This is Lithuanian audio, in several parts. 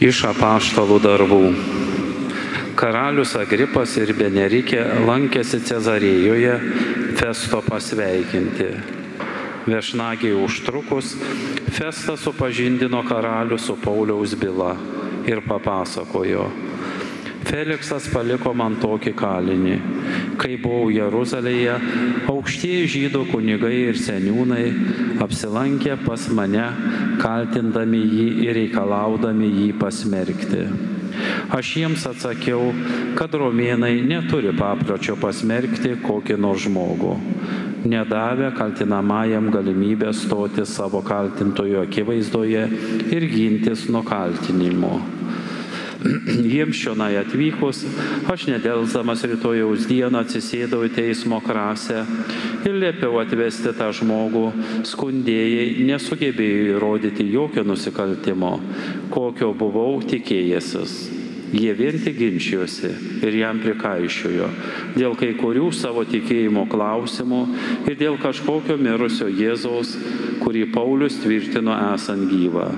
Iš apaštalų darbų. Karalius Agripas ir Benerikė lankėsi Cezarėjoje Festo pasveikinti. Viešnagiai užtrukus, Festas supažindino karalių su Pauliaus byla ir papasakojo. Feliksas paliko man tokį kalinį. Kai buvau Jeruzalėje, aukštieji žydų kunigai ir seniūnai apsilankė pas mane, kaltindami jį ir reikalaudami jį pasmerkti. Aš jiems atsakiau, kad romėnai neturi papročio pasmerkti kokį nors žmogų, nedavę kaltinamajam galimybę stoti savo kaltintojo akivaizdoje ir gintis nuo kaltinimo. Jiems šionai atvykus, aš nedelsdamas rytojaus dieną atsisėdau į teismo krasę ir liepiau atvesti tą žmogų, skundėjai nesugebėjo įrodyti jokio nusikaltimo, kokio buvau tikėjęsis. Jie vien tik ginčijosi ir jam prikaišiojo dėl kai kurių savo tikėjimo klausimų ir dėl kažkokio mirusio Jėzaus, kurį Paulius tvirtino esant gyvą.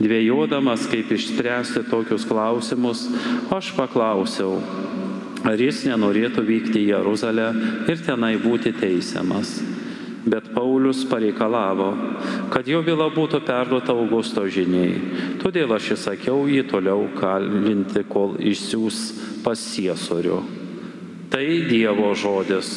Dvėjodamas, kaip išspręsti tokius klausimus, aš paklausiau, ar jis nenorėtų vykti į Jeruzalę ir tenai būti teisiamas. Bet Paulius pareikalavo, kad jo byla būtų perduota Augusto žiniai. Todėl aš įsakiau jį toliau kalinti, kol išsiūs pas Ciesorių. Tai Dievo žodis.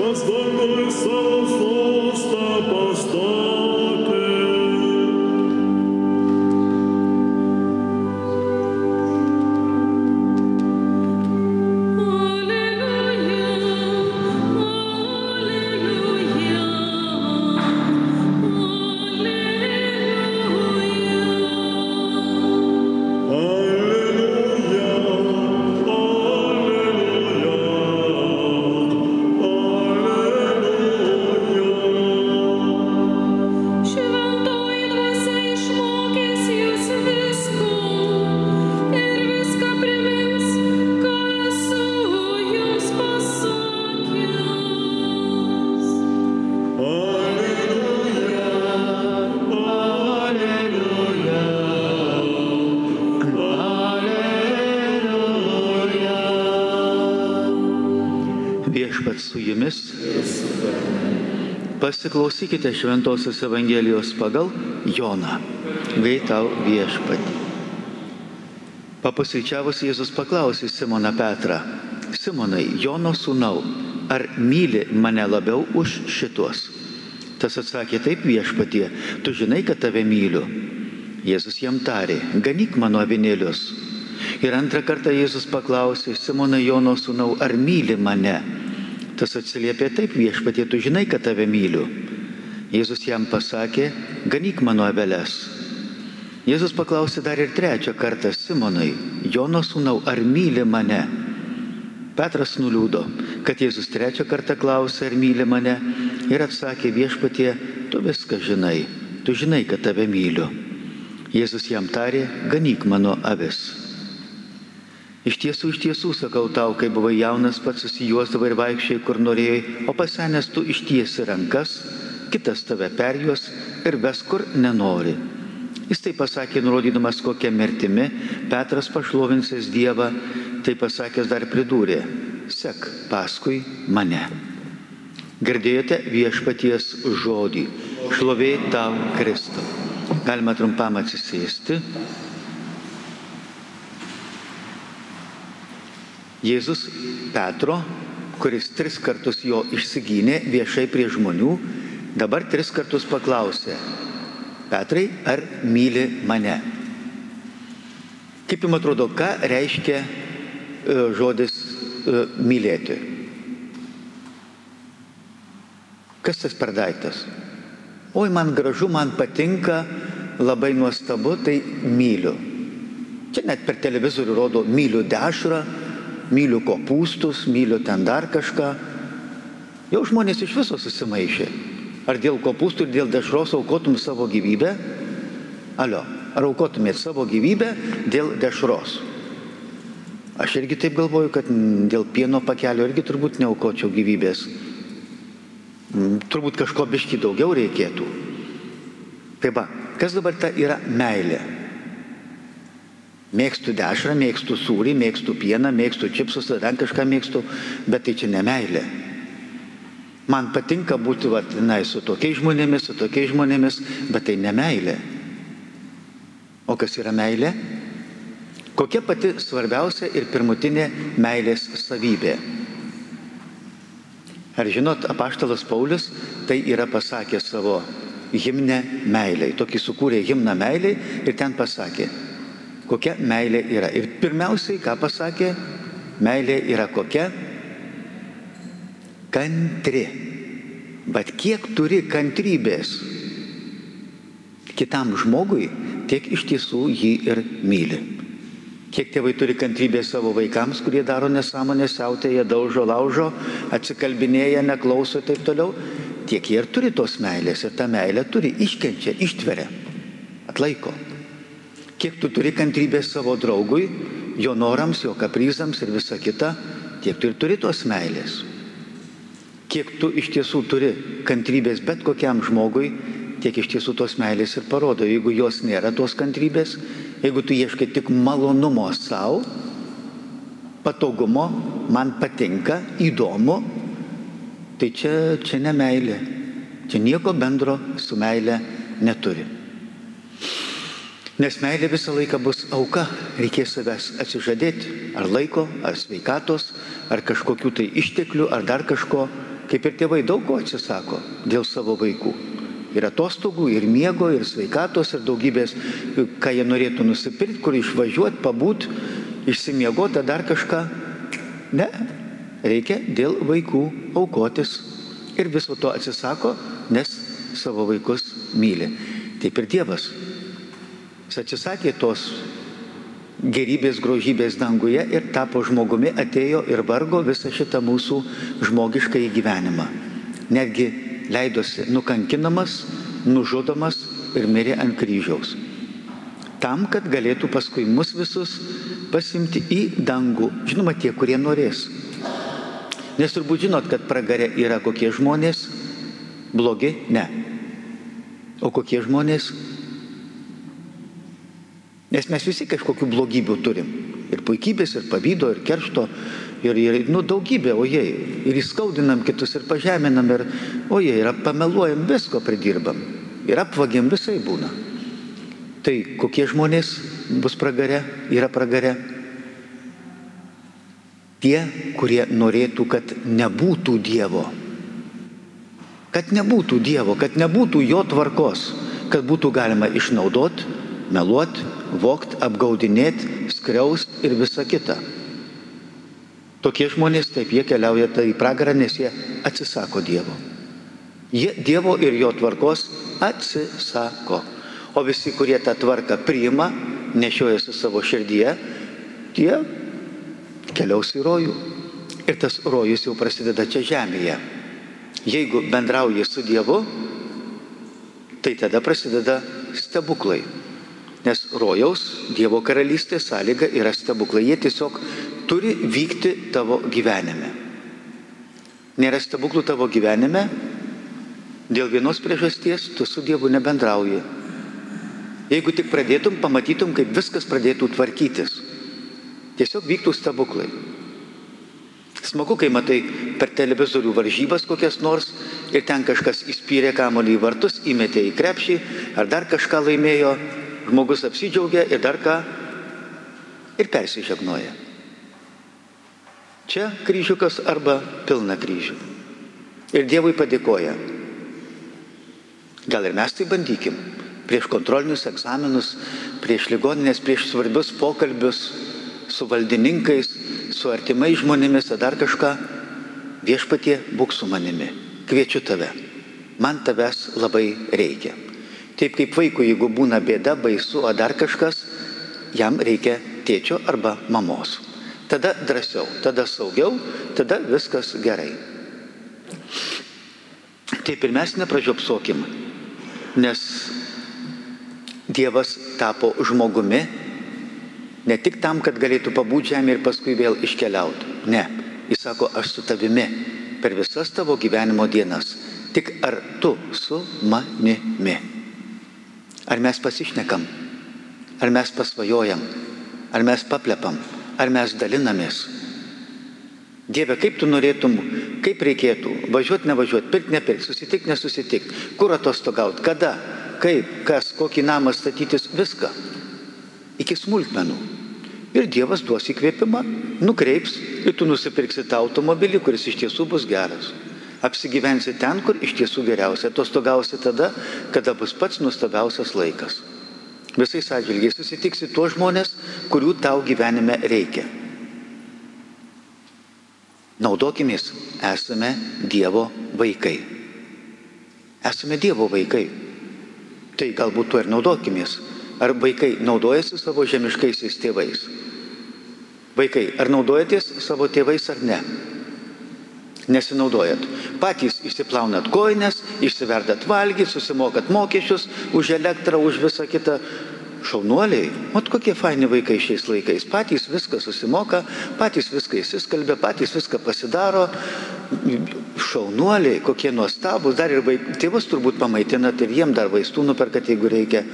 was the grace Viešpats su jumis. Pasiklausykite Šventojios Evangelijos pagal Joną. Gaitau viešpatį. Papusryčiavus Jėzus paklausė Simoną Petrą. Simonai, Jono sūnau, ar myli mane labiau už šitos? Tas atsakė, taip viešpatie, tu žinai, kad tave myliu. Jėzus jam tarė, ganyk mano avinėlius. Ir antrą kartą Jėzus paklausė, Simonai Jono sūnau, ar myli mane? Tas atsiliepė taip, viešpatie, tu žinai, kad tave myliu. Jėzus jam pasakė, ganyk mano abeles. Jėzus paklausė dar ir trečią kartą, Simonai, Jono sūnau, ar myli mane? Petras nuliūdo, kad Jėzus trečią kartą klausė, ar myli mane ir atsakė viešpatie, tu viską žinai, tu žinai, kad tave myliu. Jėzus jam tarė, ganyk mano avis. Iš tiesų, iš tiesų, sakau tau, kai buvai jaunas, pats susijuosdavai ir vaikščiai, kur norėjai, o pasenęs tu ištiesi rankas, kitas tave perjuos ir ves kur nenori. Jis tai pasakė, nurodydamas kokią mirtimi Petras pašlovinsis Dievą, tai pasakęs dar pridūrė, sek paskui mane. Girdėjote viešpaties žodį, šlovė tau Kristau. Galima trumpam atsisėsti. Jėzus Petro, kuris tris kartus jo išsigynė viešai prie žmonių, dabar tris kartus paklausė, Petrai, ar myli mane? Kaip jums atrodo, ką reiškia e, žodis e, mylėti? Kas tas per daiktas? Oi, man gražu, man patinka, labai nuostabu, tai myliu. Čia net per televizorių rodo myliu dešrą, myliu kopūstus, myliu ten dar kažką. Jau žmonės iš viso susimaišė. Ar dėl kopūstų ir dėl dešros aukotum savo gyvybę? Alio, ar aukotumėt savo gyvybę dėl dešros? Aš irgi taip galvoju, kad dėl pieno pakelio irgi turbūt neaukočiau gyvybės. Mm, Turbūt kažko biški daugiau reikėtų. Tai va, kas dabar ta yra meilė? Mėgstu dešrą, mėgstu sūrį, mėgstu pieną, mėgstu čipsus, dar kažką mėgstu, bet tai čia ne meilė. Man patinka būti vat, na, su tokiais žmonėmis, su tokiais žmonėmis, bet tai ne meilė. O kas yra meilė? Kokia pati svarbiausia ir pirmutinė meilės savybė? Ar žinot, apaštalas Paulius tai yra pasakęs savo himne meiliai. Tokį sukūrė himną meiliai ir ten pasakė, kokia meilė yra. Ir pirmiausiai, ką pasakė, meilė yra kokia? Kantri. Bet kiek turi kantrybės kitam žmogui, tiek iš tiesų jį ir myli. Kiek tėvai turi kantrybės savo vaikams, kurie daro nesąmonę, siautėje, daužo, laužo, atsikalbinėja, neklauso ir taip toliau, tiek jie ir turi tos meilės ir tą meilę turi, iškenčia, ištveria, atlaiko. Kiek tu turi kantrybės savo draugui, jo norams, jo kaprizams ir visa kita, tiek tu ir turi tos meilės. Kiek tu iš tiesų turi kantrybės bet kokiam žmogui, tiek iš tiesų tos meilės ir parodo. Jeigu jos nėra tos kantrybės, jeigu tu ieškai tik malonumo savo, patogumo, man patinka, įdomu, tai čia, čia ne meilė. Čia nieko bendro su meilė neturi. Nes meilė visą laiką bus auka, reikės savęs atsižadėti, ar laiko, ar sveikatos, ar kažkokių tai išteklių, ar dar kažko, kaip ir tėvai daug ko atsisako dėl savo vaikų. Ir atostogų, ir miego, ir sveikatos, ir daugybės, ką jie norėtų nusipirkti, kur išvažiuoti, pabūt, išsimiegoti, dar kažką. Ne, reikia dėl vaikų aukotis. Ir viso to atsisako, nes savo vaikus myli. Taip ir Dievas. Jis atsisakė tos gerybės, grožybės danguje ir tapo žmogumi, atėjo ir vargo visą šitą mūsų žmogišką gyvenimą. Netgi leidosi nukankinamas, nužudomas ir mirė ant kryžiaus. Tam, kad galėtų paskui mus visus pasimti į dangų. Žinoma, tie, kurie norės. Nes turbūt žinot, kad pragarė yra kokie žmonės blogi? Ne. O kokie žmonės? Nes mes visi kažkokių blogybių turim. Ir puikybės, ir pavydo, ir keršto, ir, ir nu, daugybė, o jie. Ir įskaudinam kitus, ir pažeminam, ir, o jie, ir pameluojam, visko pridirbam. Ir apvagiam visai būna. Tai kokie žmonės bus pragare, yra pragare? Tie, kurie norėtų, kad nebūtų Dievo. Kad nebūtų Dievo, kad nebūtų jo tvarkos, kad būtų galima išnaudoti, meluoti, vokt, apgaudinėti, skriaust ir visa kita. Tokie žmonės taip jie keliauja tai į pragarą, nes jie atsisako Dievo. Jie Dievo ir jo tvarkos atsisako. O visi, kurie tą tvarką priima, nešiojasi savo širdyje, tie keliaus į rojų. Ir tas rojus jau prasideda čia žemėje. Jeigu bendrauji su Dievu, tai tada prasideda stebuklai. Nes rojaus Dievo karalystės sąlyga yra stebuklai. Jie tiesiog turi vykti tavo gyvenime. Nėra stebuklų tavo gyvenime, dėl vienos priežasties tu su Dievu nebendrauji. Jeigu tik pradėtum, pamatytum, kaip viskas pradėtų tvarkytis. Tiesiog vyktų stebuklai. Smagu, kai matai per televizorių varžybas kokias nors ir ten kažkas įspyrė kamolį į vartus, įmetė į krepšį ar dar kažką laimėjo, žmogus apsidžiaugia ir dar ką ir persižegnoja. Čia kryžiukas arba pilna kryžių. Ir Dievui padėkoja. Gal ir mes tai bandykim. Prieš kontrolinius egzaminus, prieš ligoninės, prieš svarbius pokalbius su valdininkais, su artimais žmonėmis, ar dar kažką. Viešpatie, būk su manimi. Kviečiu tave. Man tavęs labai reikia. Taip kaip vaikui, jeigu būna bėda, baisu, ar dar kažkas, jam reikia tėčio arba mamos. Tada drąsiau, tada saugiau, tada viskas gerai. Taip ir mes nepražiopsokim, nes Dievas tapo žmogumi ne tik tam, kad galėtų pabūti žemė ir paskui vėl iškeliauti. Ne, jis sako, aš su tavimi per visas tavo gyvenimo dienas. Tik ar tu su manimi? Ar mes pasišnekam? Ar mes pasvajojam? Ar mes paplepam? Ar mes dalinamės? Dieve, kaip tu norėtum, kaip reikėtų važiuoti, nevažiuoti, pirkti, nepirkti, susitikti, nesusitikti, kur atostogauti, kada, kaip, kas, kokį namą statytis, viską. Iki smulkmenų. Ir Dievas duos įkvėpimą, nukreips ir tu nusipirksi tą automobilį, kuris iš tiesų bus geras. Apsigyvensi ten, kur iš tiesų geriausia. Atostogausi tada, kada bus pats nuostabiausias laikas. Visais atžvilgiais susitiksi tuos žmonės, kurių tau gyvenime reikia. Naudokimės, esame Dievo vaikai. Esame Dievo vaikai. Tai galbūt tuo ir naudokimės. Ar vaikai naudojasi savo žemiškaisiais tėvais? Vaikai, ar naudojatės savo tėvais ar ne? Nesinaudojat. Patys išsiplaunat koinės, išsiverdat valgyti, susimokat mokesčius už elektrą, už visą kitą. Šaunuoliai, mat kokie faini vaikai šiais laikais. Patys viską susimoka, patys viską įsiskalbė, patys viską pasidaro. Šaunuoliai, kokie nuostabus, dar ir vaik... tėvus turbūt pamaitinat ir jiem dar vaistų nuperkat, jeigu reikia,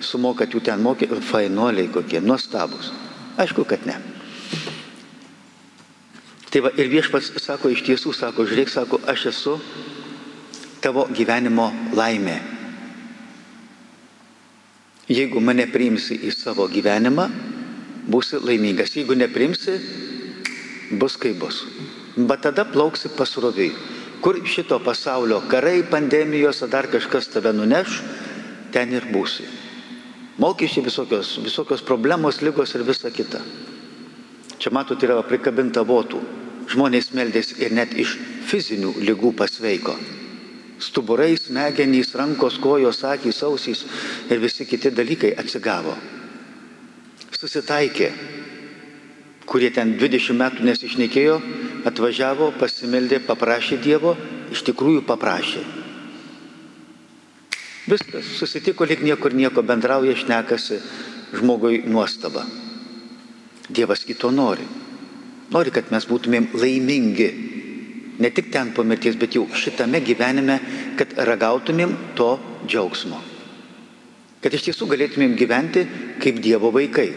sumokat jų ten mokė, fainuoliai kokie, nuostabus. Aišku, kad ne. Tai va, ir viešpats sako, iš tiesų sako, žiūrėk, sako, aš esu tavo gyvenimo laimė. Jeigu mane priimsi į savo gyvenimą, būsi laimingas. Jeigu neprimsi, bus kaip bus. Bet tada plauksi pasroviui. Kur šito pasaulio karai, pandemijos ar dar kažkas tave nuneš, ten ir būsi. Mokesčiai visokios, visokios problemos, lygos ir visa kita. Čia matot, yra prikabinta votų. Žmonės meldės ir net iš fizinių lygų pasveiko. Stuburai, smegenys, rankos, kojos, akys, ausys ir visi kiti dalykai atsigavo. Susitaikė, kurie ten 20 metų nesišnekėjo, atvažiavo, pasimeldė, paprašė Dievo, iš tikrųjų paprašė. Viskas, susitiko lyg niekur nieko, bendrauja, šnekasi, žmogui nuostaba. Dievas kito nori. Nori, kad mes būtumėm laimingi. Ne tik ten po mirties, bet jau šitame gyvenime, kad ragautumėm to džiaugsmo. Kad iš tiesų galėtumėm gyventi kaip Dievo vaikai.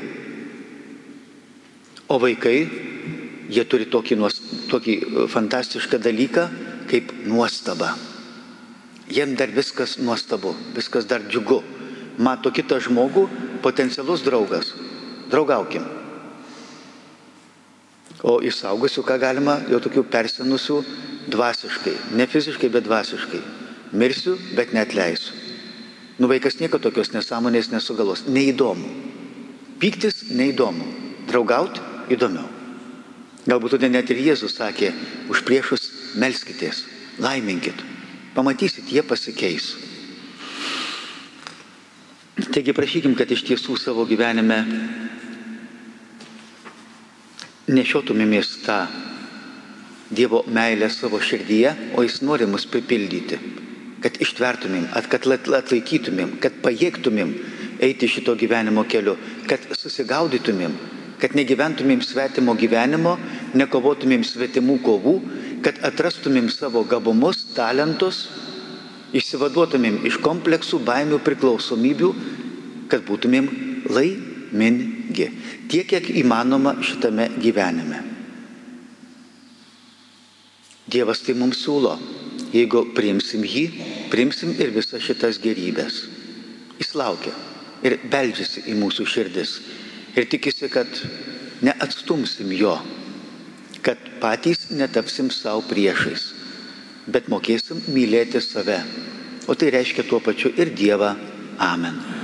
O vaikai, jie turi tokį, nuos, tokį fantastišką dalyką kaip nuostaba. Jiem dar viskas nuostabu, viskas dar džiugu. Mato kitą žmogų, potencialus draugas. Draugaukim. O iš saugusių, ką galima, jau tokių persenusių dvasiškai. Ne fiziškai, bet dvasiškai. Mirsiu, bet net leisiu. Nu vaikas nieko tokios nesąmonės nesugalos. Neįdomu. Pyktis neįdomu, draugauti įdomiau. Galbūt todėl net ir Jėzus sakė, už priešus melskitės, laiminkit, pamatysit, jie pasikeis. Taigi prašykim, kad iš tiesų savo gyvenime nešiotumėmės tą Dievo meilę savo širdyje, o Jis nori mus pripildyti, kad ištvertumėm, kad at- atlaikytumėm, kad pajėgtumėm eiti šito gyvenimo keliu, kad susigaudytumėm, kad negyventumėm svetimo gyvenimo, nekovotumėm svetimų kovų, kad atrastumėm savo gabumus, talentus, išsivaduotumėm iš kompleksų, baimių, priklausomybių, kad būtumėm laimingi. Tiek, kiek įmanoma šitame gyvenime. Dievas tai mums siūlo. Jeigu priimsim jį, priimsim ir visas šitas gerybės. Jis laukia ir beldžiasi į mūsų širdis. Ir tikisi, kad neatstumsim jo, kad patys netapsim savo priešais, bet mokėsim mylėti save. O tai reiškia tuo pačiu ir Dievą. Amen.